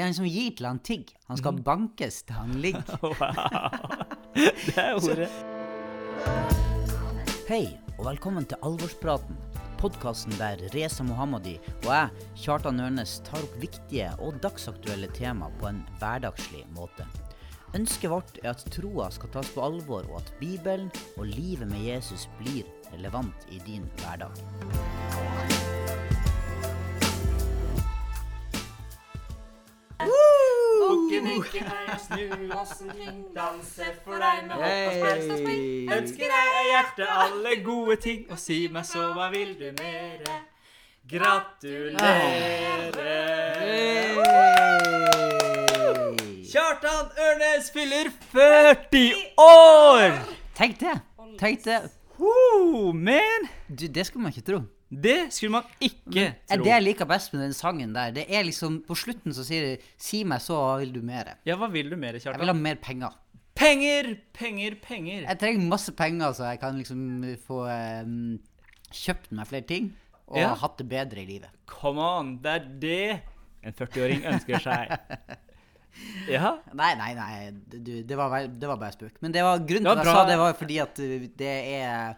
Det er en som gir til han tigg. Han skal mm. bankes til han ligger. Wow. Det er ordet. Hei, og velkommen til Alvorspraten. Podkasten der Reza Mohammadi og jeg, Kjartan Ørnes, tar opp viktige og dagsaktuelle tema på en hverdagslig måte. Ønsket vårt er at troa skal tas på alvor, og at Bibelen og livet med Jesus blir relevant i din hverdag. Bukken ikke og snu oss omkring, danse for deg med hopp og spring. Ønsker deg av hjertet alle gode ting, og si meg så, hva vil du mere? Gratulerer! Kjartan Ørnes fyller 40 år! Tenk det! Tenk det! Woo, man! Du, det skulle man ikke tro. Det skulle man ikke tro. det jeg liker best med den sangen der, det er liksom På slutten så sier de 'Si meg så, hva vil du mere?' Ja, hva vil du mere, Jeg vil ha mer penger. Penger, penger, penger. Jeg trenger masse penger, så jeg kan liksom få um, kjøpt meg flere ting. Og Ja. hatt det bedre i livet. Come on, det er det en 40-åring ønsker seg. Ja, Nei, nei, nei, du, det, var, det var bare spøk. Men det var grunnen til at jeg sa det, var fordi at det er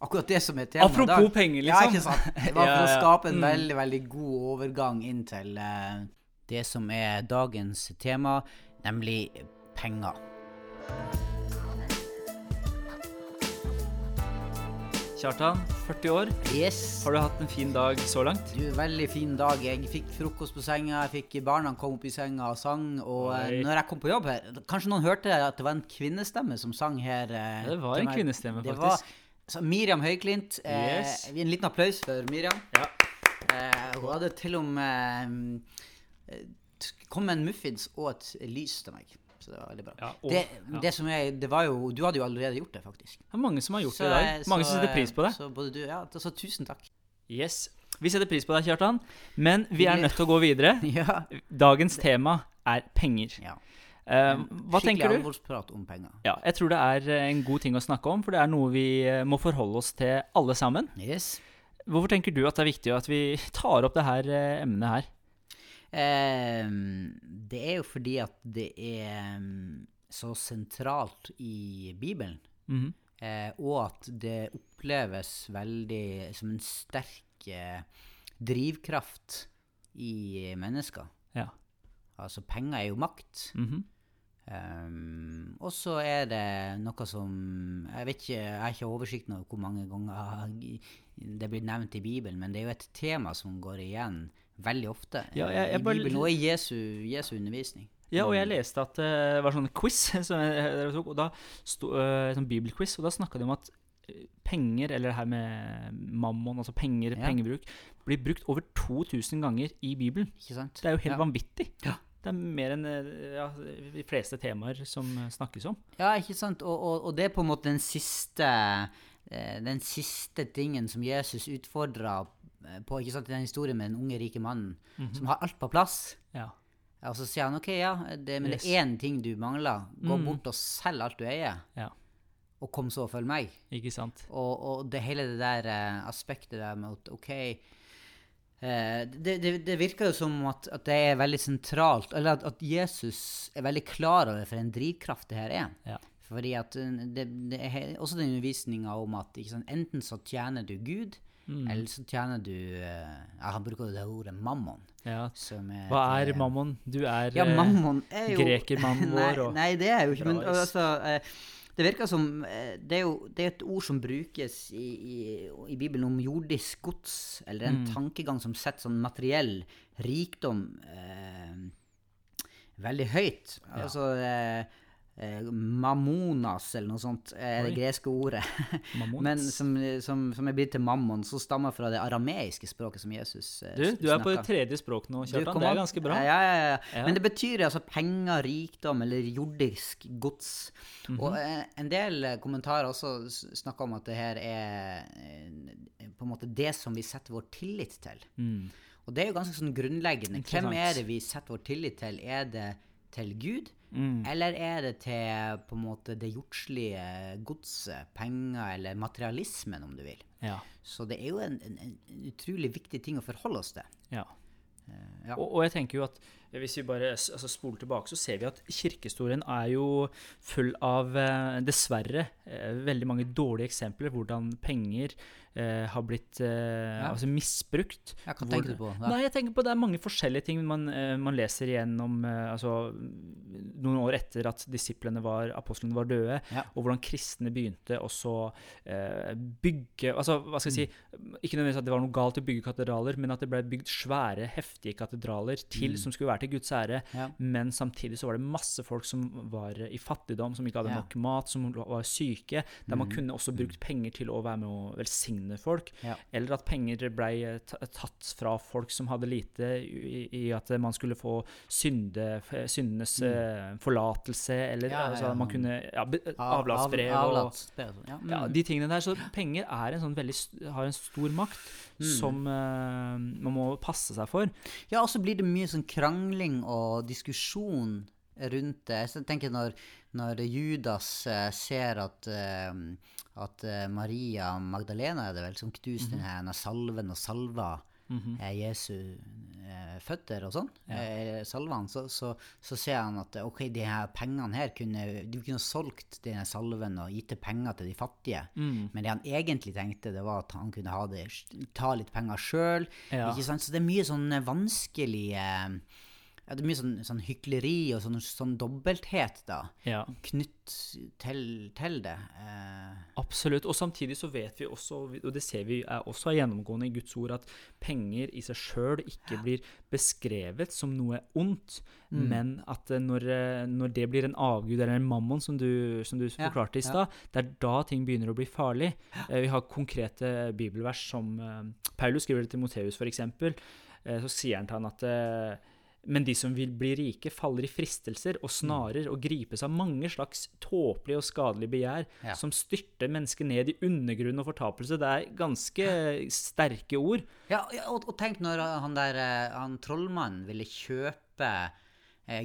akkurat det som er temaet Apropos dag. Penger, Ja, liksom. ikke sant? Det var for å skape en Mm. veldig, veldig god overgang inn til uh, det som er dagens tema, nemlig penger. Kjartan, 40 år. Yes. Har du hatt en fin dag så langt? Du, veldig fin dag. Jeg fikk frokost på senga, jeg fikk barna kom opp i senga og sang. Og eh, Oi. når jeg kom på jobb her Kanskje noen hørte at det var en kvinnestemme som sang her? eh, det var en kvinnestemme, kvinnestemme, Det faktisk. Var, så Miriam Høyklint. Eh, Yes. En liten applaus for Miriam. Ja. Eh, hun hadde til og med eh, kom med en muffins og et lys til meg. Så det var veldig bra. Ja, og- det, ja. det som jeg, det var jo, du hadde jo allerede gjort det, faktisk. Det er mange som har gjort Så, det i dag. Mange så, som setter pris på det. Så både du, ja, så tusen takk. Yes. Vi setter pris på deg, Kjartan. Men vi er nødt til å gå videre. ja. Dagens tema er penger. ja. Eh, hva Skikkelig tenker du? alvorsprat om penger. Ja, jeg tror det er eh, en god ting å snakke om, for det er noe vi eh, må forholde oss til alle sammen. Yes. Hvorfor tenker du at det er viktig at vi tar opp det her emnet her? Ehm, det er jo fordi at det er ehm, så sentralt i Bibelen, Mhm. eh, og at det oppleves veldig som en sterk eh, drivkraft i mennesker. Ja. Altså, penger er jo makt. Mhm. Ehm, og så er det noe som Jeg vet ikke, jeg har ikke oversikten over hvor mange ganger det blir nevnt i Bibelen, men det er jo et tema som går igjen veldig ofte Ja, eh, jeg- jeg i bare- Bibelen og i Jesu, Jesu undervisning. Ja, og jeg leste at eh, det var sånn quiz, som jeg, jeg tok, og da sto, uh, sånn bibelquiz, og da snakka de om at eh, penger, eller det her med mammon, altså penger, Ja. pengebruk, blir brukt over 2000 ganger i Bibelen. Ikke sant? Det er jo helt Ja. vanvittig. Ja. Det er mer enn eh, ja, de fleste temaer som eh, snakkes om. Ja, ikke sant? Og, og, og det er på en måte den siste eh, Den siste tingen som Jesus utfordra på ikke sant, i den historien med den unge, rike mannen som har alt på plass. Ja. Og så sier han OK, ja, det, men det er én ting du mangler. Gå Mm. bort og selg alt du eier, ja. og kom så og følg meg. Ikke sant? Og, og det hele det der aspektet der med at OK det, det, det virker jo som at, at det er veldig sentralt, eller at, at Jesus er veldig klar over for en drivkraft det her er. Ja. Fordi at uh, det, det er også den undervisninga om at ikke sant, enten så tjener du Gud, Mm. eller så tjener du eh, ja, Han bruker jo det ordet mammon. Ja. Som er Hva er eh, mammon? Du er Ja, eh, mammon er jo grekermannen vår Nei, Nei, det er jo ikke Men altså eh, Det virker som eh, Det er jo det er et ord som brukes i, i, i Bibelen om jordisk gods, eller en Mm. tankegang som setter sånn materiell rikdom eh, veldig høyt. Ja. Altså eh, eh, Mammonas, eller noe sånt, er det Oi. greske ordet. Men som, som, som er blitt til mammon, som stammer fra det arameiske språket som Jesus eh, Du, du er på det tredje språk nå, Kjartan. Det er ganske bra. Ja, ja, ja. Ja. Men det betyr altså penger, rikdom eller jordisk gods. Mhm. Og eh, en del eh, kommentarer også snakker om at det her er eh, på en måte det som vi setter vår tillit til. Mm. Og det er jo ganske sånn grunnleggende. Hvem er det vi setter vår tillit til? Er det til Gud? Mm. Eller er det til på en måte det jordslige godset, penger eller materialismen, om du vil? Ja. Så det er jo en, en, en utrolig viktig ting å forholde oss til. ja. Uh, ja. Og, og jeg tenker jo at Hvis vi bare altså, spoler tilbake, så ser vi at kirkehistorien er jo full av, eh, dessverre, eh, veldig mange dårlige eksempler hvordan penger eh, har blitt eh, Ja. altså misbrukt. Ja, hva tenker du på? Ja. Nei, jeg tenker på Det er mange forskjellige ting man, eh, man leser igjennom altså, noen år etter at disiplene var, apostlene var døde, Ja. og hvordan kristne begynte å så eh, bygge altså, hva skal jeg si. Ikke nødvendigvis at det var noe galt å bygge katedraler, men at det ble bygd svære, heftige katedraler til, Mm. som skulle være til Guds ære. Ja. Men samtidig så var det masse folk som var i fattigdom, som ikke hadde Ja. nok mat, som var syke. Der man mm. kunne også brukt penger til å være med å velsigne folk. Ja. Eller at penger ble tatt fra folk som hadde lite, i, i at man skulle få synde, syndenes mm. forlatelse, eller Mm. Altså, man kunne ja, avlatsbrev Av- Avlatsbrev av- og sånn, ja. Mm. de tingene der. Så penger er en sånn veldig, har en stor makt Mm. som uh, man må passe seg for. Ja, og så blir det mye sånn krangling og diskusjon rundt det. Jeg tenker når, når Judas uh, ser at, uh, at Maria Magdalena er det vel, som knuste Mhm. denne salven og salva eh, Jesu eh, føtter og sånn, eh, salva så, så, så ser han at eh, ok, de her pengene her kunne, de kunne solgt denne salven og gitt penger til de fattige. Mm. Men det han egentlig tenkte, det var at han kunne ha det, ta litt penger sjøl. Ja. Så det er mye sånn vanskelige ja, Det er mye sånn, sånn hykleri og sånn, sånn dobbelthet da, Ja. knytt til, til det. Eh, Absolutt. Og samtidig så vet vi også, og det ser vi er også er gjennomgående i Guds ord, at penger i seg sjøl ikke blir beskrevet som noe ondt, Mm. men at eh, når, eh, når det blir en avgud eller en mammon, som du, som du Ja, forklarte i stad, det er da ting begynner å bli farlig. Eh, Vi har konkrete bibelvers som eh, Paulus skriver det til Moteus, f.eks. Så sier han til han at eh, men de som vil bli rike, faller i fristelser og snarer og gripes av mange slags tåpelige og skadelige begjær, Ja. som styrter mennesket ned i undergrunn og fortapelse. Det er ganske sterke ord. ja, og, og tenk når han der eh, han trollmannen ville kjøpe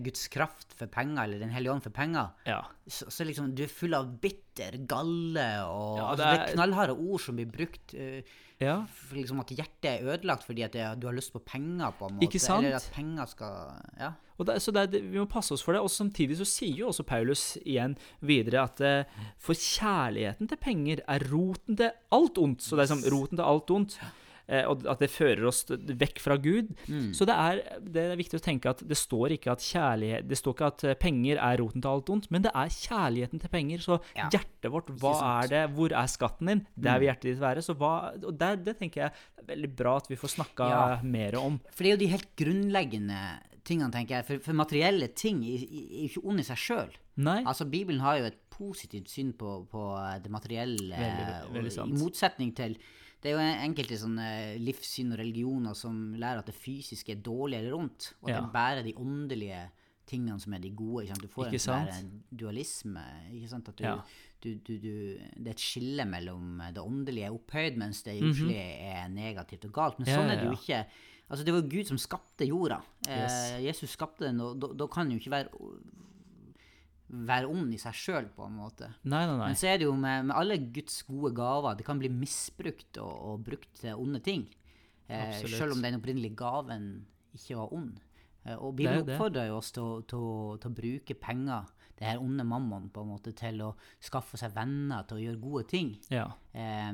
Guds kraft for penger, eller Den hellige ånd for penger. Ja. Så, så liksom, du er full av bitter, galle og Ja, altså, det det, er- er knallharde ord som blir brukt. Uh, ja. for liksom at hjertet er ødelagt fordi at det, du har lyst på penger, på en måte. Ikke sant? Eller at penger skal Ja. Det, så er- Vi må passe oss for det. Og samtidig så sier jo også Paulus igjen videre at uh, for kjærligheten til penger er roten til alt ondt. Så det er som roten til alt ondt. Eh, og at det fører oss vekk fra Gud. Mm. Så det er, det er viktig å tenke at det står ikke at kjærlighet Det står ikke at eh, penger er roten til alt ondt, men det er kjærligheten til penger. Så Ja. hjertet vårt, hva er det? Hvor er skatten din? Der vil hjertet ditt være. Så hva, og der, det tenker jeg er veldig bra at vi får snakka Ja. mer om. For det er jo de helt grunnleggende tingene, tenker jeg. For, for materielle ting er jo ikke ond i seg sjøl. Nei? Altså, Bibelen har jo et positivt syn på, på det materielle. Veldig- veldig sant. I motsetning til Det er jo enkelte sånne livssyn og religioner som lærer at det fysiske er dårlig eller ondt, og at Ja. det er bare de åndelige tingene som er de gode. Ikke sant? Du får Ikke en sånn dualisme. Ikke sant? At du, Ja. du, du, du, det er et skille mellom det åndelige er opphøyd, mens det jordslige mm -hmm. er negativt og galt. Men Ja, sånn er det jo ikke. Altså, det var Gud som skapte jorda. Yes. Eh, Jesus skapte den, og da, da kan det jo ikke være, være ond i seg sjøl, på en måte. Nei, nei, nei. Men så er det jo med, med alle Guds gode gaver, det kan bli misbrukt og, og brukt til onde ting. Eh, sjøl om den opprinnelige gaven ikke var ond. Eh, og Bibelen oppfordrer jo oss til, til, til å bruke penger, det her onde mammon, på en måte, til å skaffe seg venner, til å gjøre gode ting. Ja. Eh,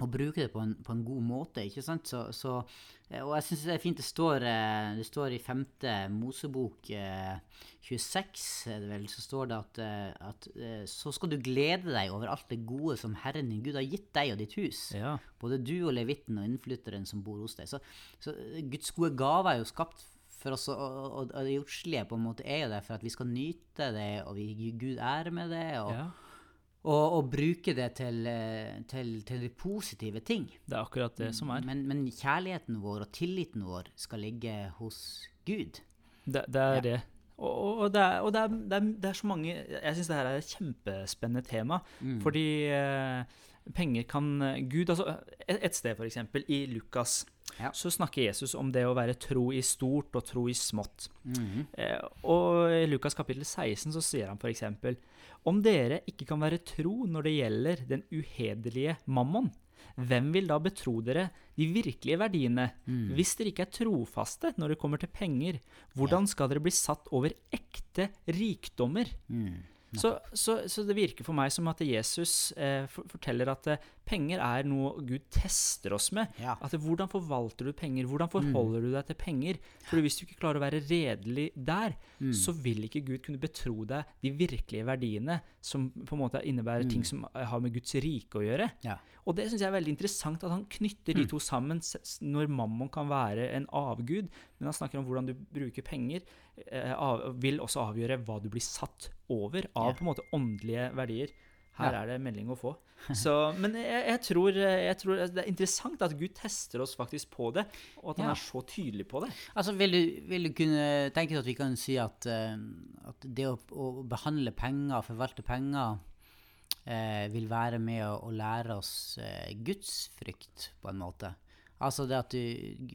og bruke det på en, på en god måte, ikke sant? Så, så, eh, og jeg syns det er fint det står, eh, det står i femte Mosebok eh, 26, er det vel, så står det at, eh, at eh, så skal du glede deg over alt det gode som Herren din Gud har gitt deg og ditt hus. ja. Både du og levitten og innflytteren som bor hos deg. Så, så eh, Guds gode gaver er jo skapt for oss, og, og, og det jordslige på en måte er jo der for at vi skal nyte det, og vi gir Gud ære med det. og ja. Og, og bruke det til, eh, til, til de positive ting. Det er akkurat det som er. Men, men kjærligheten vår og tilliten vår skal ligge hos Gud. Det, det er Ja. det. Og, og, det er, og det, er, det, er, det er så mange Jeg syns det her er et kjempespennende tema. Mm. Fordi eh, penger kan Gud altså Et, et sted, f.eks. i Lukas, Ja. så snakker Jesus om det å være tro i stort og tro i smått. Mhm. Eh, og i Lukas kapittel 16 så sier han f.eks.: Om dere ikke kan være tro når det gjelder den uhederlige mammon, hvem vil da betro dere de virkelige verdiene? Mm. Hvis dere ikke er trofaste når det kommer til penger, hvordan skal dere bli satt over ekte rikdommer? Mm. Så, så, så det virker for meg som at Jesus eh, forteller at eh, penger er noe Gud tester oss med. Ja. At Hvordan forvalter du penger? Hvordan forholder du deg til penger? For Hvis du ikke klarer å være redelig der, Mm. så vil ikke Gud kunne betro deg de virkelige verdiene, som på en måte innebærer ting som har med Guds rike å gjøre. Ja. Og det syns jeg er veldig interessant at han knytter de to sammen når mammon kan være en avgud, men han snakker om hvordan du bruker penger, eh, av, vil også avgjøre hva du blir satt over av Ja. på en måte åndelige verdier. Her Ja. er det melding å få. Så, men jeg, jeg, tror, jeg tror det er interessant at Gud tester oss faktisk på det, og at han Ja. er så tydelig på det. Altså, vil du, vil du kunne tenke deg at vi kan si at, eh, at det å, å behandle penger, forvalte penger, eh, vil være med å, å lære oss eh, gudsfrykt, på en måte? Altså det at du,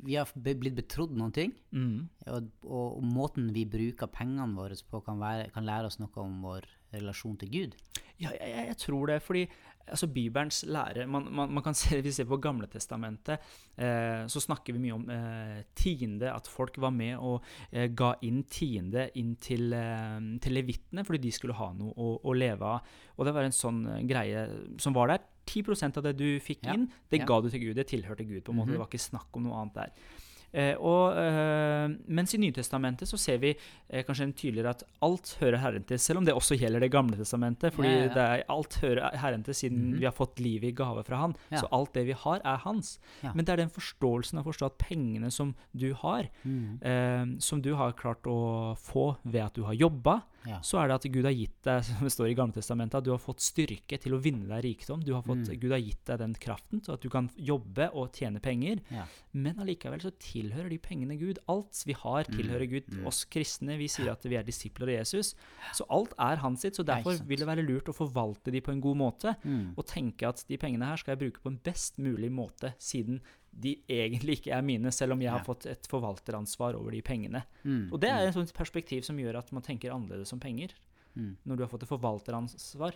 vi har blitt betrodd noen ting, Mm. og, og, og måten vi bruker pengene våre på, kan, være, kan lære oss noe om vår relasjon til Gud. Ja, jeg, jeg, tror det, fordi altså, Bibelens lære man, man, man kan se, Hvis vi ser på Gamletestamentet, eh, så snakker vi mye om eh, tiende, at folk var med og eh, ga inn tiende inn til, eh, til levittene fordi de skulle ha noe å, å leve av. Og det var en sånn eh, greie som var der. 10% av det du fikk inn, det ja. ga du til Gud. Det tilhørte Gud. på en måte, Mhm. Det var ikke snakk om noe annet der. Eh, og, eh, mens i Nytestamentet så ser vi eh, kanskje en tydeligere at alt hører Herren til, selv om det også gjelder Det gamle testamentet. fordi Ja, ja, er, alt hører Herren til siden Mhm. vi har fått livet i gave fra Han. Ja. Så alt det vi har, er hans. Men det er den forståelsen av å forstå at pengene som du har, Mm. eh, som du har klart å få ved at du har jobba, Ja. så er det at Gud har gitt deg, som det står i Gamletestamentet, at du har fått styrke til å vinne deg rikdom. Du har fått, Mm. Gud har gitt deg den kraften, så at du kan jobbe og tjene penger. Ja. Men allikevel så tilhører de pengene Gud. Alt vi har, tilhører Gud. mm. Oss kristne, vi sier at vi er disipler av Jesus. Så alt er hans sitt. Så derfor vil det være lurt å forvalte de på en god måte. Mm. Og tenke at de pengene her skal jeg bruke på en best mulig måte, siden de egentlig ikke er mine, selv om jeg har fått et forvalteransvar over de pengene. Mm. Og det er et sånt perspektiv som gjør at man tenker annerledes om penger. Mm. Når du har fått et forvalteransvar.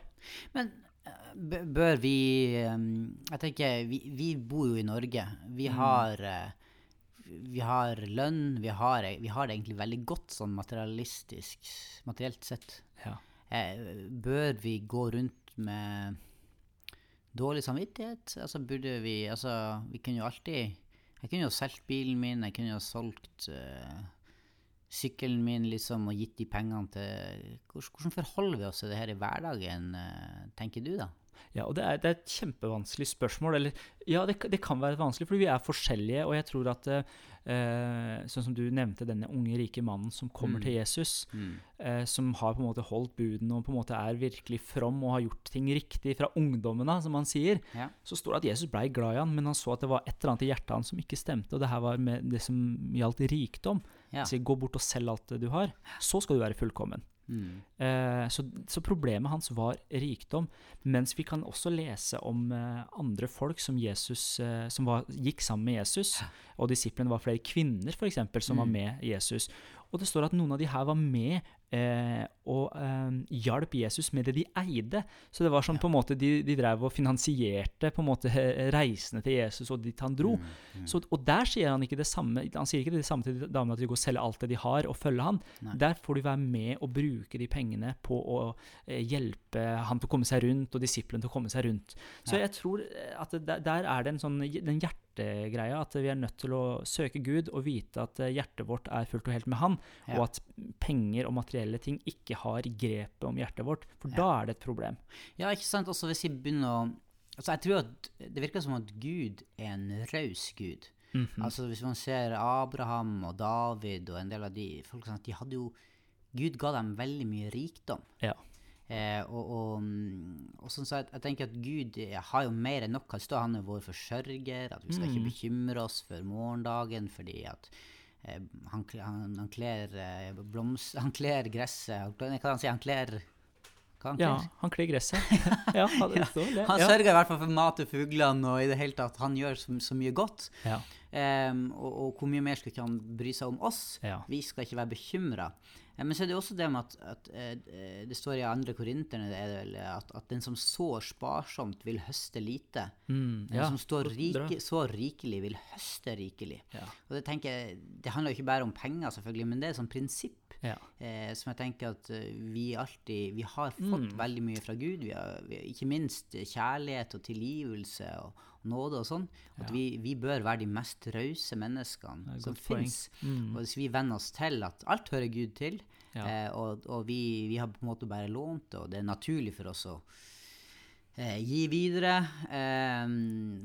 Men eh, bør vi eh, Jeg tenker, vi, vi bor jo i Norge. Vi har eh, vi har lønn, vi har, vi har det egentlig veldig godt sånn materialistisk, materielt sett. Ja. Eh, bør vi gå rundt med dårlig samvittighet? Altså burde vi Altså, vi kunne jo alltid Jeg kunne jo solgt bilen min, jeg kunne jo solgt uh, sykkelen min liksom og gitt de pengene til Hvordan, forholder vi oss til det her i hverdagen, uh, tenker du da? Ja, og det er, det er et kjempevanskelig spørsmål. Eller, ja, det, det kan være vanskelig, fordi vi er forskjellige. Og jeg tror at eh, Sånn som du nevnte, denne unge, rike mannen som kommer Mm. til Jesus, eh, som har på en måte holdt budene og på en måte er virkelig from og har gjort ting riktig fra ungdommen av, som han sier, Ja. så står det at Jesus blei glad i han, men han så at det var et eller annet i hjertet hans som ikke stemte, og det her var med det som gjaldt rikdom. Ja. Så gå bort og selg alt det du har, så skal du være fullkommen. Mm. Eh, så, så problemet hans var rikdom. Mens vi kan også lese om eh, andre folk som, Jesus, eh, som var, gikk sammen med Jesus. Og disiplene var flere kvinner for eksempel, som var Mm. med Jesus. Og det står at noen av de her var med eh, og eh, hjalp Jesus med det de eide. Så det var sånn på en måte de, de drev og finansierte på en måte eh, reisene til Jesus og dit han dro. Mm. Så, og der sier han ikke det samme Han sier ikke det samme til de damene at de går og selger alt det de har, og følger han. Nei. Der får du være med og bruke de pengene på å eh, hjelpe han til å komme seg rundt, og disiplene til å komme seg rundt. Så Ja. jeg tror eh, at det, der- er det en sånn den hjertegreia, at vi er nødt til å søke Gud og vite at eh, hjertet vårt er fullt og helt med Han, Ja. og at penger og materielle ting ikke har grepet om hjertet vårt, for Ja. da er det et problem. Ja, ikke sant? Også hvis vi begynner å Altså, jeg tror at det virker som at Gud er en raus Gud. Mhm. Altså, hvis man ser Abraham og David og en del av de folk sånn de hadde jo Gud ga dem veldig mye rikdom. Ja. Eh, og, og, mm, og sånn så jeg, jeg tenker at Gud eh, har jo mer enn nok. Han står han er vår forsørger. At vi skal ikke Mm. bekymre oss for morgendagen fordi at eh, han, han, han kler eh, bloms... Han kler gresset han kler- Hva han si? Han kler han Ja, han kler gresset. ja, står det. Han sørger i hvert fall for mat til fuglene, og i det hele tatt, han gjør så, så mye godt. Ja. Um, og, og, hvor mye mer skal ikke han bry seg om oss? Ja. Vi skal ikke være bekymra. Men så er det også det med at, at, uh, det står i andre korinterne at, at, den som sår sparsomt, vil høste lite. Mm, den som står rike, sår rikelig, vil høste rikelig. Ja. Og det, tenker jeg, det handler jo ikke bare om penger, selvfølgelig, men det er et sånt prinsipp ja. eh, som jeg tenker at vi alltid Vi har fått mm. veldig mye fra Gud. Vi har, vi ikke minst kjærlighet og tilgivelse og, nåde og sånn. At ja. vi, vi, bør være de mest rause menneskene som fins. Mm. Og hvis vi venner oss til at alt hører Gud til, ja. eh, og, og vi, vi, har på en måte bare lånt det, og det er naturlig for oss å eh, gi videre, eh,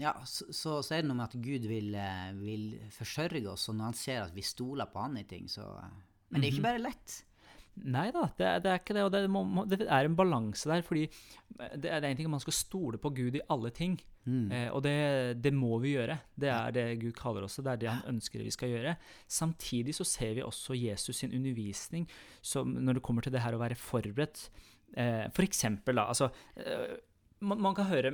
ja, så, så, så, er det noe med at Gud vil, eh, vil, forsørge oss, og når han ser at vi stoler på han i ting, så eh, Men det er ikke mhm. bare lett. Nei da, det, det, er ikke det. Og det, må, det er en balanse der. fordi det er, en ting at man skal stole på Gud i alle ting. Mm. Eh, og det, det, må vi gjøre. Det er det Gud kaller oss. Det er det han ønsker vi skal gjøre. Samtidig så ser vi også Jesus sin undervisning som, når det kommer til det her å være forberedt. Eh, for eksempel, da. Altså, eh, man, man, kan høre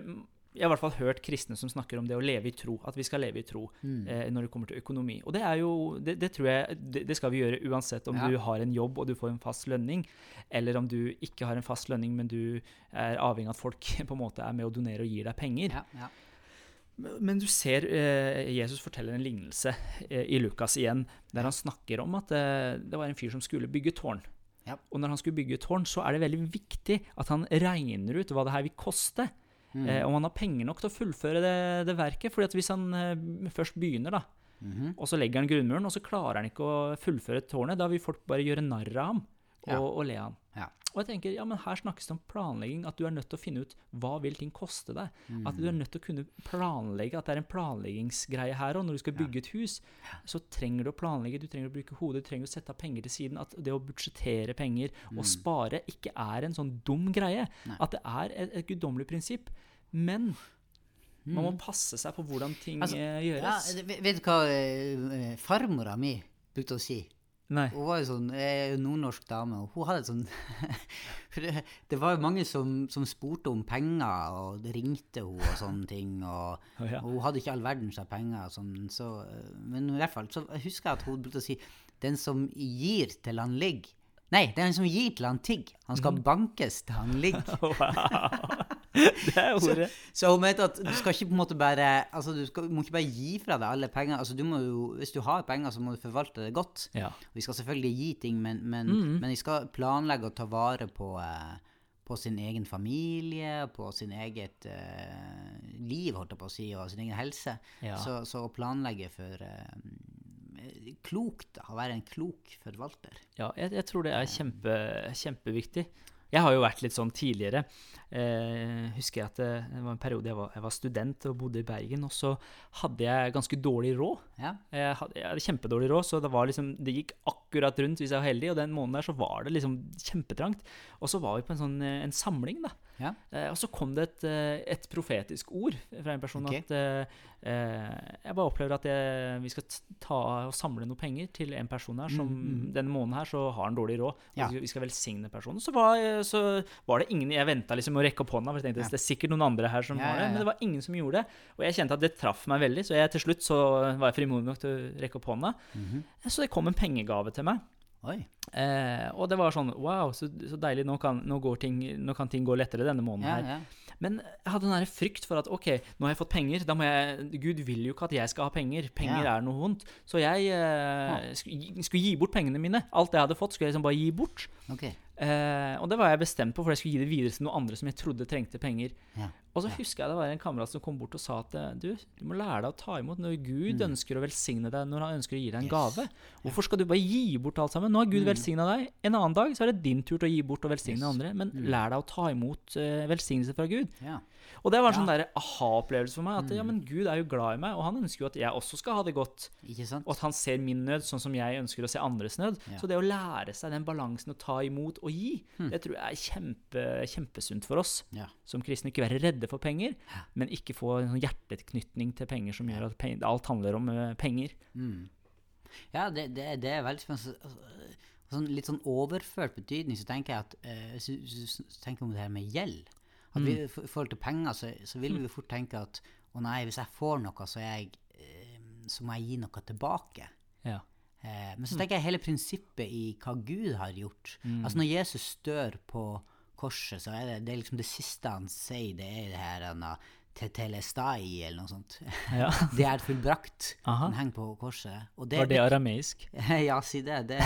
jeg har i hvert fall hørt kristne som snakker om det å leve i tro. At vi skal leve i tro mm. eh, når det kommer til økonomi. Og det er jo, det, det tror jeg det, det, skal vi gjøre uansett om ja. du har en jobb og du får en fast lønning, eller om du ikke har en fast lønning, men du er avhengig av at folk på en måte er med å donere og gir deg penger. Ja, ja. Men du ser eh, Jesus forteller en lignelse eh, i Lukas igjen, der han snakker om at eh, det var en fyr som skulle bygge tårn. Og når han skulle bygge tårn, så er det veldig viktig at han regner ut hva det her vil koste. Mm. Eh, om han har penger nok til å fullføre det, det verket. fordi at hvis han eh, først begynner, da, mm -hmm. og så legger han grunnmuren, og så klarer han ikke å fullføre tårnet, da vil folk bare gjøre narr av ham og, ja. og le av. Ja. Og jeg tenker, ja, men Her snakkes det om planlegging, at du er nødt til å finne ut hva vil ting koste deg. Mm. At du er nødt til å kunne planlegge, at det er en planleggingsgreie her. Og når du skal bygge et hus, så trenger du å planlegge, du trenger å bruke hodet, du trenger å sette av penger til siden. At det å budsjettere penger og mm. spare ikke er en sånn dum greie. Nei. At det er et, et guddommelig prinsipp. Men man må mm. passe seg på hvordan ting altså, eh, gjøres. Ja, vet du hva uh, farmora mi brukte å si? Nei. Hun var jo sånn, jo nordnorsk dame, og hun hadde et sånn det, var jo mange som, som, spurte om penger, og det ringte hun og sånne ting. Og, oh, ja. og hun hadde ikke all verdens av penger. Sånn, så, men i hvert fall så husker jeg at hun brukte å si den som gir til han ligger Nei, den som gir til han tigger. Han skal mm. bankes til han ligger. wow. det er ordet. Så, så, hun mente at du skal ikke på en måte bare altså du, skal, må ikke bare gi fra deg alle penger. altså du må jo, Hvis du har penger, så må du forvalte det godt. Ja. Vi skal selvfølgelig gi ting, men, men, mm -hmm. men vi skal planlegge å ta vare på, eh, på sin egen familie, på sin eget uh, liv, holdt jeg på å si, og sin egen helse. Ja. Så, så, å planlegge for uh, klokt, å være en klok forvalter. Ja, jeg, jeg tror det er kjempe, kjempeviktig. Jeg har jo vært litt sånn tidligere. Eh, husker jeg at det, det, var en periode jeg var, jeg var, student og bodde i Bergen, og så hadde jeg ganske dårlig råd. Ja. Jeg, hadde, jeg, hadde, kjempedårlig råd, så det, liksom, det, gikk akkurat rundt hvis jeg var heldig. Og den måneden der så var det liksom kjempetrangt. Og så var vi på en sånn en samling, da. Ja. Eh, og så kom det et, eh, et, profetisk ord fra en person okay. at eh, eh, jeg bare opplever at jeg, vi skal ta og samle noe penger til en person her som mm, mm. denne måneden her så har han dårlig råd. Ja. vi skal velsigne personen. Så var, så var det ingen Jeg venta liksom å rekke opp hånda, for jeg tenkte ja. det er sikkert noen andre her som har det. Men det var ingen som gjorde det. Og jeg kjente at det traff meg veldig, så jeg til slutt så var jeg frimodig nok til å rekke opp hånda. Mm -hmm. Så det kom en pengegave til meg. Eh, og det var sånn Wow, så, så deilig. Nå kan, nå, ting, nå kan, ting, gå lettere denne måneden ja, her. Ja. Men jeg hadde den frykt for at ok, nå har jeg fått penger. da må jeg, Gud vil jo ikke at jeg skal ha penger. Penger ja. er noe vondt. Så jeg eh, skulle, skulle, gi bort pengene mine. Alt jeg hadde fått, skulle jeg liksom bare gi bort. Okay. Eh, og det var jeg bestemt på, for jeg skulle gi det videre til noen andre som jeg trodde trengte penger. Og så husker jeg det var en kamerat som kom bort og sa at du, du må lære deg å ta imot når Gud mm. ønsker å velsigne deg, når han ønsker å gi deg en yes. gave. Hvorfor skal du bare gi bort alt sammen? Nå har Gud mm. velsigna deg. En annen dag så er det din tur til å gi bort og velsigne yes. andre. Men mm. lær deg å ta imot uh, velsignelse fra Gud. Ja. Og det var en sånn ja. sånn aha-opplevelse for meg. At ja, mm. men Gud er jo glad i meg, og han ønsker jo at jeg også skal ha det godt. Og at han ser min nød sånn som jeg ønsker å se andres nød. Ja. Så det å lære seg den balansen å ta imot og gi, hmm. det tror jeg er kjempe, kjempesunt for oss som kristne. Ikke være redde for penger, men ikke få en sånn hjerteknytning til penger som gjør at penger, alt handler om uh, penger. Mm. Ja, det, det, det, er veldig spennende. Altså, sånn, litt sånn overført betydning så tenker jeg at uh, hvis du tenker om det her med gjeld at vi, mm. I forhold til penger så, så vil vi fort tenke at å nei, hvis jeg får noe, så er jeg eh, så må jeg gi noe tilbake. Ja. Eh, men så tenker jeg hele prinsippet i hva Gud har gjort. Altså Når Jesus dør på korset, så er det, det er liksom det siste han sier, det er det her han har tetelestai, eller noe sånt. Ja. det er fullbrakt. Aha. Han henger på korset. Og Var det arameisk? ja, si det. det,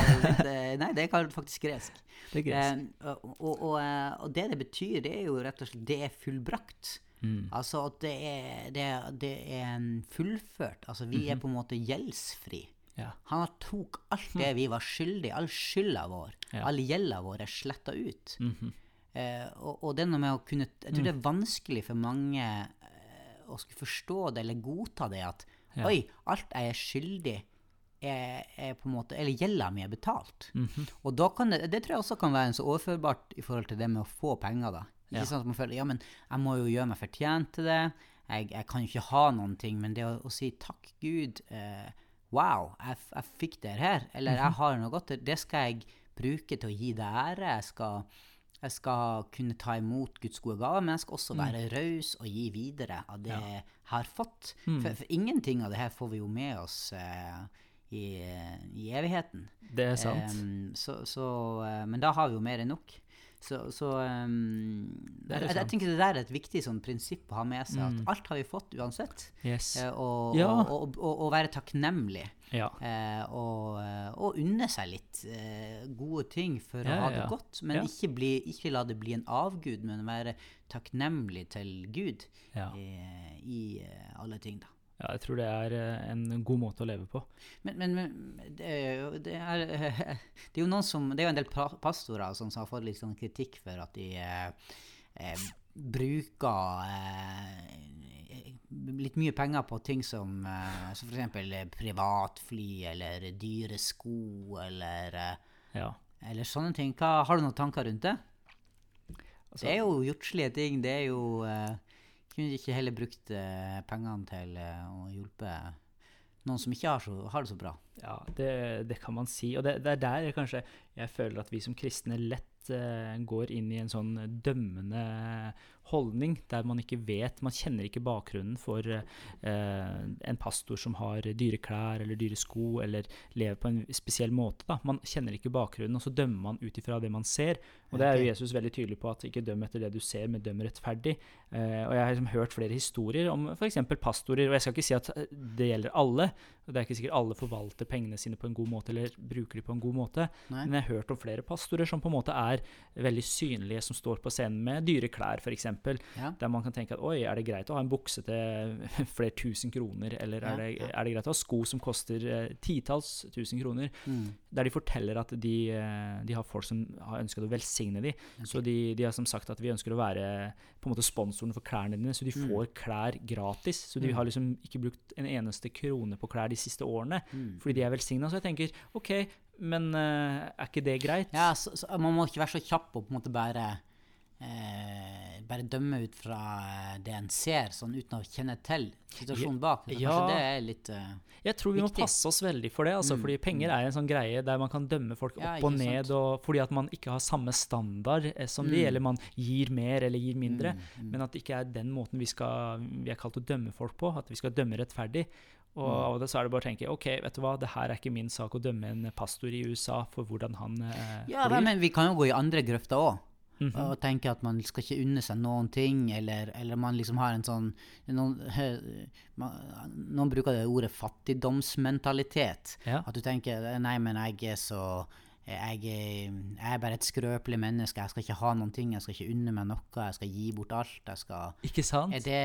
det nei, det er faktisk gresk. Det er gresk. Eh, og, og, og, eh, og det det betyr, det er jo rett og slett det er fullbrakt. Mm. Altså at det er, det, er- det mm, fullført. Altså vi er på en måte gjeldsfri. Ja. Han har tok alt det vi var skyldige, all skylda vår, Ja. all gjelda vår er sletta ut. Mm Eh, og, og det er noe med å kunne Jeg tror det er vanskelig for mange eh, å skulle forstå det eller godta det at Ja. Oi, alt jeg er skyldig, er, er på en måte Eller gjelda mi er betalt. Mhm. Og da kan det, det tror jeg også kan være en så overførbart i forhold til det med å få penger, da. Ikke Ja. sånn at man føler ja, men jeg må jo gjøre meg fortjent til det. Jeg, jeg kan jo ikke ha noen ting. Men det å, å si takk, Gud, eh, wow, jeg, jeg fikk det her, eller jeg har noe godt, det skal jeg bruke til å gi deg ære. Jeg skal, jeg skal kunne ta imot Guds gode gaver, men jeg skal også være raus og gi videre av det jeg har fått. For, for ingenting av det her får vi jo med oss eh, i, i evigheten. Det er sant. Um, så, så, eh, men da har vi jo mer enn nok. Så, så um, jeg, jeg tenker det der er et viktig sånn prinsipp å ha med seg, at alt har vi fått uansett. Yes. Uh, og, Ja. og, og, og, og være takknemlig. Ja. Eh, og, eh, og unne seg litt eh, gode ting for Ja, å ha det ja. godt. Men ikke, bli, ikke la det bli en avgud, men være takknemlig til Gud eh, i eh, alle ting. da. ja, jeg tror det er eh, en god måte å leve på. Men, men, men det, er det, er, det er jo noen som Det er jo en del pa- pastorer som har fått litt sånn kritikk for at de bruker eh, litt mye penger på ting som, uh, som f.eks. privatfly eller dyre sko eller, eh, Ja. eller sånne ting. Hva, har du noen tanker rundt det? Altså, det er jo jordslige ting. Det er jo uh, Kunne ikke heller brukt uh, pengene til eh, å hjelpe noen som ikke har, så, har det så bra? Ja, det, det kan man si. Og det, det er der jeg kanskje jeg føler at vi som kristne lett eh, går inn i en sånn dømmende holdning, der man ikke vet Man kjenner ikke bakgrunnen for eh, en pastor som har dyre klær eller dyre sko, eller lever på en spesiell måte. Da. Man kjenner ikke bakgrunnen, og så dømmer man ut ifra det man ser. Og det er jo Jesus veldig tydelig på, at ikke døm etter det du ser, men døm rettferdig. Eh, og jeg har liksom hørt flere historier om f.eks. pastorer, og jeg skal ikke si at eh, det gjelder alle. og Det er ikke sikkert alle forvalter pengene sine på en god måte, eller bruker de på en god måte. Nei. Men jeg har hørt om flere pastorer som på en måte er veldig synlige, som står på scenen med dyre klær, f.eks. Ja. Der man kan tenke at oi, er det greit å ha en bukse til flere tusen kroner, eller Ja, er, det, ja. er det greit å ha sko som koster eh, titalls tusen kroner? Mm. Der de forteller at de, eh, de har folk som har ønsket å velsigne dem. Så de, de har som sagt at vi ønsker å være på en måte sponsoren for klærne dine, så de Mm. får klær gratis. Så de har liksom ikke brukt en eneste krone på klær de siste årene, Mm. fordi de er velsigna. Så jeg tenker OK, men eh, er ikke det greit? Ja, så, så man må ikke være så kjapp og på en måte bare eh, bare dømme ut fra eh, det en ser, sånn uten å kjenne til situasjonen bak. Så Ja. Kanskje det er litt uh, Jeg tror vi må passe oss veldig for det, altså, Mm, fordi penger er en sånn greie der man kan dømme folk Ja, opp og ned, og fordi at man ikke har samme standard som de, Mm. eller man gir mer eller gir mindre. mm, mm. Men at det ikke er den måten vi, skal, vi er kalt å dømme folk på, at vi skal dømme rettferdig. Og Mm. av til så er det bare å tenke ok, vet du hva, det her er ikke min sak å dømme en pastor i USA for hvordan han eh, Ja, flyr. men vi kan jo gå i andre grøfter òg. Mhm. Og tenke at man skal ikke unne seg noen ting, eller, eller man liksom har en sånn Noen, noen bruker det ordet fattigdomsmentalitet. Ja. At du tenker nei, men jeg er så jeg er, jeg er bare et skrøpelig menneske. Jeg skal ikke ha noen ting. Jeg skal ikke unne meg noe. Jeg skal gi bort alt. Skal Ikke sant? det,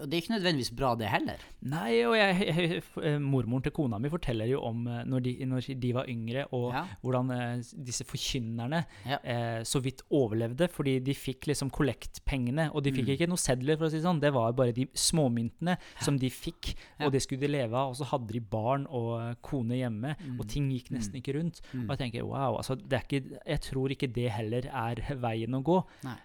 og det er ikke nødvendigvis bra, det heller. Nei, og jeg, jeg, eh, mormoren til kona mi forteller jo om eh, når de, når de var yngre, og Ja. hvordan eh, disse forkynnerne Ja. eh, så vidt overlevde, fordi de fikk liksom kollektpengene, og de fikk Mm. ikke noe sedler, for å si det sånn. Det var bare de småmyntene som de fikk, Ja. og det skulle de leve av. Og så hadde de barn og eh, kone hjemme, Mm. og ting gikk nesten ikke rundt. Mm. Og jeg tenker wow, altså det ikke, jeg tror ikke det heller er veien å gå.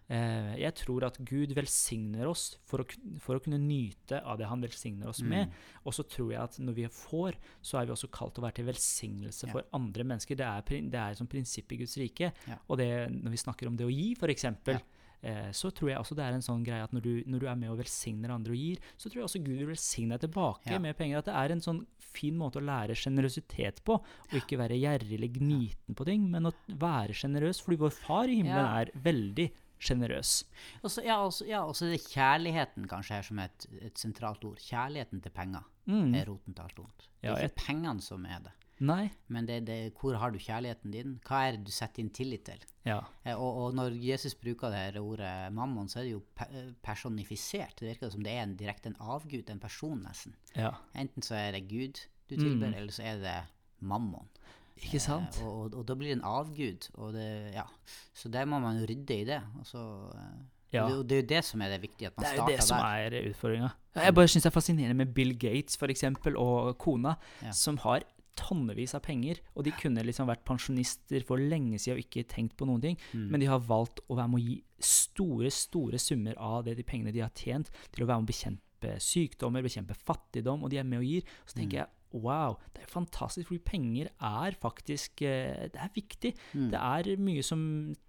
Eh, jeg tror at Gud velsigner oss for å, for å kunne nyte av det han velsigner oss Mm. med. Og så tror jeg at når vi får, så er vi også kalt til å være til velsignelse Ja. for andre mennesker. Det er, det er som prinsipp i Guds rike. Ja. Og det, når vi snakker om det å gi, f.eks., Ja. Eh, så tror jeg også det er en sånn greie at når du, når du er med og velsigner andre og gir, så tror jeg også Gud vil velsigne deg tilbake Ja. med penger. At det er en sånn fin måte å lære sjenerøsitet på, og ikke være gjerrig eller gniten på ting, men å være sjenerøs, fordi vår far i himmelen Ja. er veldig sjenerøs. Ja, også- ja, og det kjærligheten kanskje her som er et, et sentralt ord. Kjærligheten til penger Mm. er roten til alt ondt. Det Ja, er jeg- ikke pengene som er det. Nei. Men det, det, hvor har du kjærligheten din? Hva er det du setter inn tillit til? Ja. Eh, Og, og når Jesus bruker det her ordet mammon, så er det jo pe eh, personifisert. Det virker som det er en, direkte en avgud, en person nesten. ja. Enten så er det Gud du tilber, Mm. eller så er det mammon. Ikke sant? Eh, og, og, da blir det en avgud. Og det, ja. Så der må man rydde i det. Og så, eh, Ja. det, er jo det som er det viktige, at man Det er jo det som der. er utfordringa. Jeg bare syns det er fascinerende med Bill Gates for eksempel, og kona, Ja. som har tonnevis av penger. Og de kunne liksom vært pensjonister for lenge siden og ikke tenkt på noen ting. Mm. Men de har valgt å være med å gi store, store summer av det de pengene de har tjent, til å være med å bekjempe sykdommer, bekjempe fattigdom, og de er med og gir. Så Mm. tenker jeg wow, det er fantastisk, fordi penger er faktisk eh, Det er viktig. Mm. Det er mye som,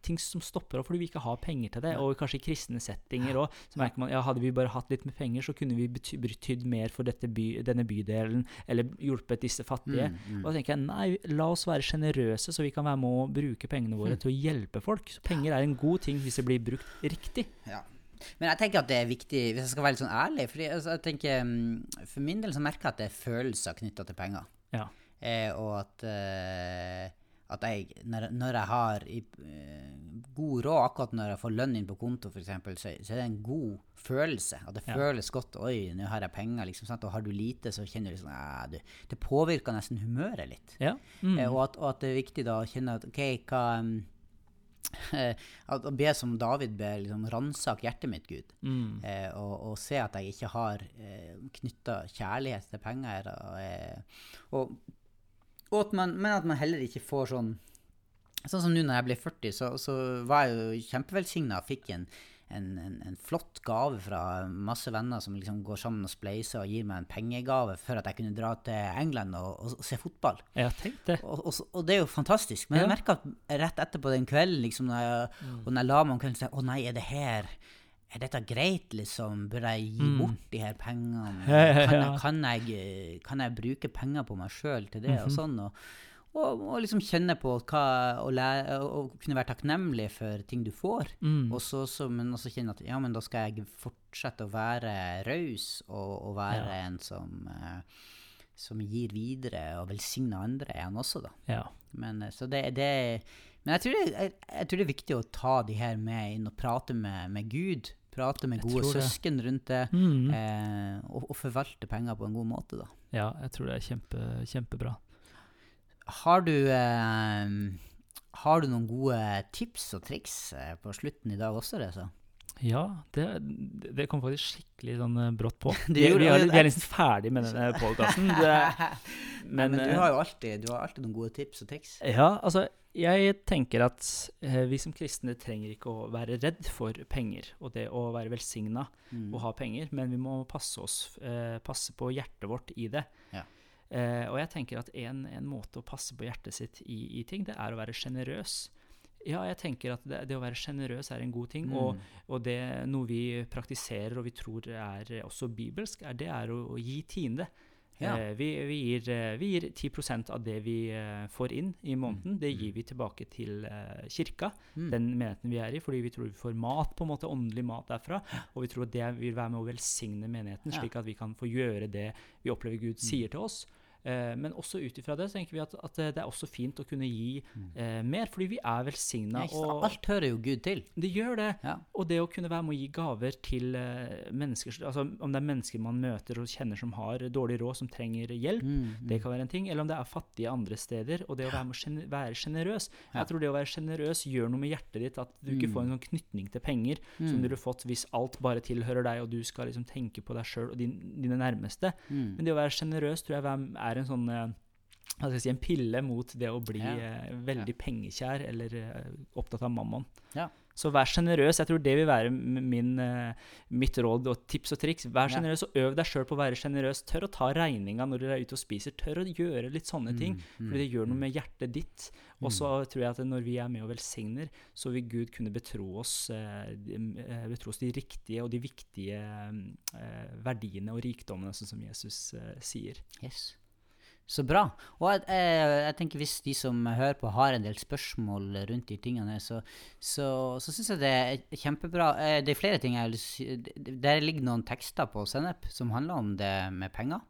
ting som stopper opp fordi vi ikke har penger til det. Og kanskje i kristne settinger òg. Ja, hadde vi bare hatt litt med penger, så kunne vi bety betydd mer for dette by, denne bydelen, eller hjulpet disse fattige. Mm, mm. Og da tenker jeg nei, la oss være sjenerøse, så vi kan være med å bruke pengene våre Mm. til å hjelpe folk. Så penger er en god ting hvis det blir brukt riktig. Ja. Men jeg tenker at det er viktig, hvis jeg skal være litt sånn ærlig fordi altså, jeg tenker, mm, For min del så merker jeg at det er følelser knytta til penger. Ja. Eh, og at, eh, at jeg, når, når jeg har i, eh, god råd, akkurat når jeg får lønn inn på konto f.eks., så, så er det en god følelse. At det Ja. føles godt. Oi, nå har jeg penger. liksom, sant? Og har du lite, så kjenner du liksom, «Æ, du Det påvirker nesten humøret litt. Ja. Mm. Eh, og, at, og at det er viktig da å kjenne at OK, hva mm, Å be som David ber, liksom ransak hjertet mitt, Gud. Mm. Eh, og, og se at jeg ikke har eh, knytta kjærlighet til penger. Og, eh, og, og at man, men at man heller ikke får sånn Sånn som nå når jeg ble 40, så, så var jeg jo kjempevelsigna og fikk en, en, en, en flott gave fra masse venner som liksom går sammen og spleiser og gir meg en pengegave for at jeg kunne dra til England og, og, og se fotball. Ja, tenk det. Og, og, det er jo fantastisk. Men jeg merka at rett etterpå den kvelden, liksom, når jeg, og når jeg la meg om kvelden, så tenkte jeg å nei, er det her er dette greit, liksom? Bør jeg gi Mm. bort de her pengene? Kan, jeg, kan, jeg, kan jeg bruke penger på meg sjøl til det? Mhm. Og sånn, og, og, og liksom kjenne på hva å, lære, og kunne være takknemlig for ting du får. Mm. Og så, så, men også kjenne at ja, men da skal jeg fortsette å være raus og, og være Ja. en som, eh, som gir videre og velsigner andre igjen også, da. Ja. Men, eh, så det, det Men jeg tror det, jeg, jeg tror det er viktig å ta de her med inn og prate med, med Gud. Prate med Jeg gode søsken rundt det. Mm. Eh, og, og forvalte penger på en god måte, da. ja, jeg tror det er kjempe, kjempebra. Har du eh, Har du noen gode tips og triks eh, på slutten i dag også, Reza? Ja, det, det kom faktisk skikkelig sånn eh, brått på. Vi, vi, er, vi er liksom ferdig med denne podkasten. Men, men du har jo alltid, du har alltid noen gode tips og triks. Ja, altså jeg tenker at vi som kristne trenger ikke å være redd for penger og det å være velsigna Mm. og ha penger, men vi må passe oss, eh, passe på hjertet vårt i det. Ja. Eh, og jeg tenker at en, en måte å passe på hjertet sitt i, i ting, det er å være sjenerøs. Ja, jeg tenker at det, det å være sjenerøs er en god ting, og, Mm. og det noe vi praktiserer og vi tror er også bibelsk, er det er å, å gi tiende. Ja. Eh, vi, vi, gir, eh, vi gir 10% av det vi eh, får inn i måneden. Det gir vi tilbake til eh, kirka, Mm. den menigheten vi er i, fordi vi tror vi får mat, på en måte åndelig mat derfra. Og vi tror at det vil være med å velsigne menigheten, slik at vi kan få gjøre det vi opplever Gud Mm. sier til oss. Eh, men også ut ifra det så tenker vi at, at det er også fint å kunne gi eh, mer, fordi vi er velsigna. Mm. Ja, og Alt hører jo Gud til. det gjør det. Ja. Og det å kunne være med å gi gaver til eh, mennesker, altså om det er mennesker man møter og kjenner som har dårlig råd, som trenger hjelp, Mm, mm. det kan være en ting. Eller om det er fattige andre steder. Og det å være, med å gene- være sjenerøs. Ja. Jeg tror det å være sjenerøs gjør noe med hjertet ditt. At du ikke Mm. får en sånn knytning til penger som Mm. du ville fått hvis alt bare tilhører deg, og du skal liksom tenke på deg sjøl og din, dine nærmeste. Mm. Men det å være sjenerøs tror jeg er- er en sånn eh, hva skal jeg si, en pille mot det å bli Ja. eh, veldig pengekjær eller eh, opptatt av mammon. Ja. Så vær sjenerøs. Jeg tror det vil være min, mitt råd og tips og triks. Vær Ja. sjenerøs og øv deg sjøl på å være sjenerøs. Tør å ta regninga når dere er ute og spiser. Tør å gjøre litt sånne ting. Mm, Fordi det gjør noe med hjertet ditt. Og så tror jeg at når vi er med og velsigner, så vil Gud kunne betro oss, betro oss de riktige og de viktige verdiene og rikdommene, sånn som Jesus sier. Yes. Så bra. Og jeg, jeg, jeg tenker hvis de som hører på har en del spørsmål rundt de tingene, så, så, så syns jeg det er kjempebra. Eh, Det er flere ting jeg vil. Der ligger noen tekster på Sennep som handler om det med penger.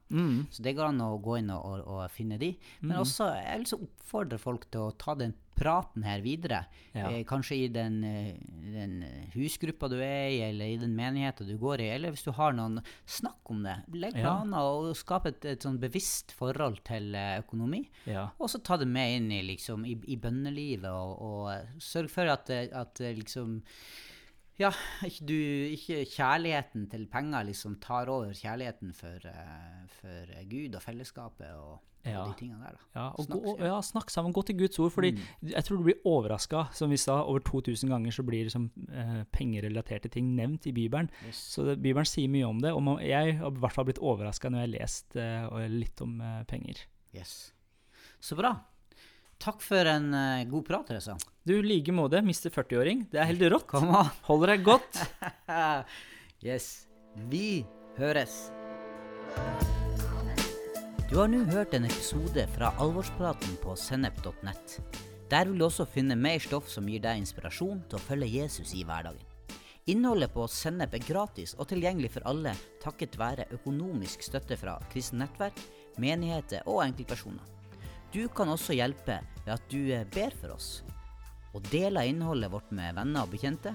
Så det går an å gå inn og, og, og finne de. Men også, jeg vil så oppfordre folk til å ta den praten her videre. Ja. Eh, kanskje i den, eh, den husgruppa du er i, eller i den menigheten du går i. Eller hvis du har noen Snakk om det. Legg Ja. planer og skap et, et sånn bevisst forhold til eh, økonomi. Ja. Og så ta det med inn i, liksom, i, i bønnelivet, og, og eh, sørg for at, det- at liksom Ja, ikke, du, ikke kjærligheten til penger liksom tar over kjærligheten for, eh, for Gud og fellesskapet og, Ja. og de tingene der. da. Ja, Snakk, gå, ja. snakk sammen. Gå til Guds ord. Fordi jeg tror du blir overraska. Som vi sa, over 2000 ganger så blir liksom, eh, pengerelaterte ting nevnt i Bibelen. Yes. Så det, Bibelen sier mye om det. Og man, jeg har i hvert fall blitt overraska når jeg har lest eh, litt om eh, penger. Yes. Så bra. Takk for en uh, god prat, Teresa. Du, i like måte, mister 40-åring. Det er helt rått. Kom an! Holder deg godt. yes. Vi høres. Du har nå hørt en episode fra Alvorspraten på sennep.nett. Der vil du også finne mer stoff som gir deg inspirasjon til å følge Jesus i hverdagen. Innholdet på Sennep er gratis og tilgjengelig for alle takket være økonomisk støtte fra kristent nettverk, menigheter og enkeltpersoner. Du kan også hjelpe ved at du eh, ber for oss, og deler innholdet vårt med venner og bekjente,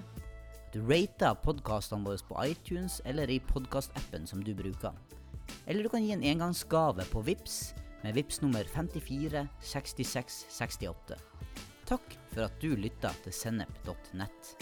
du rater podkastene våre på iTunes eller i podkastappen som du bruker. Eller du kan gi en engangsgave på VIPS med VIPS nummer 54 66 68. Takk for at du lytta til sennep.nett.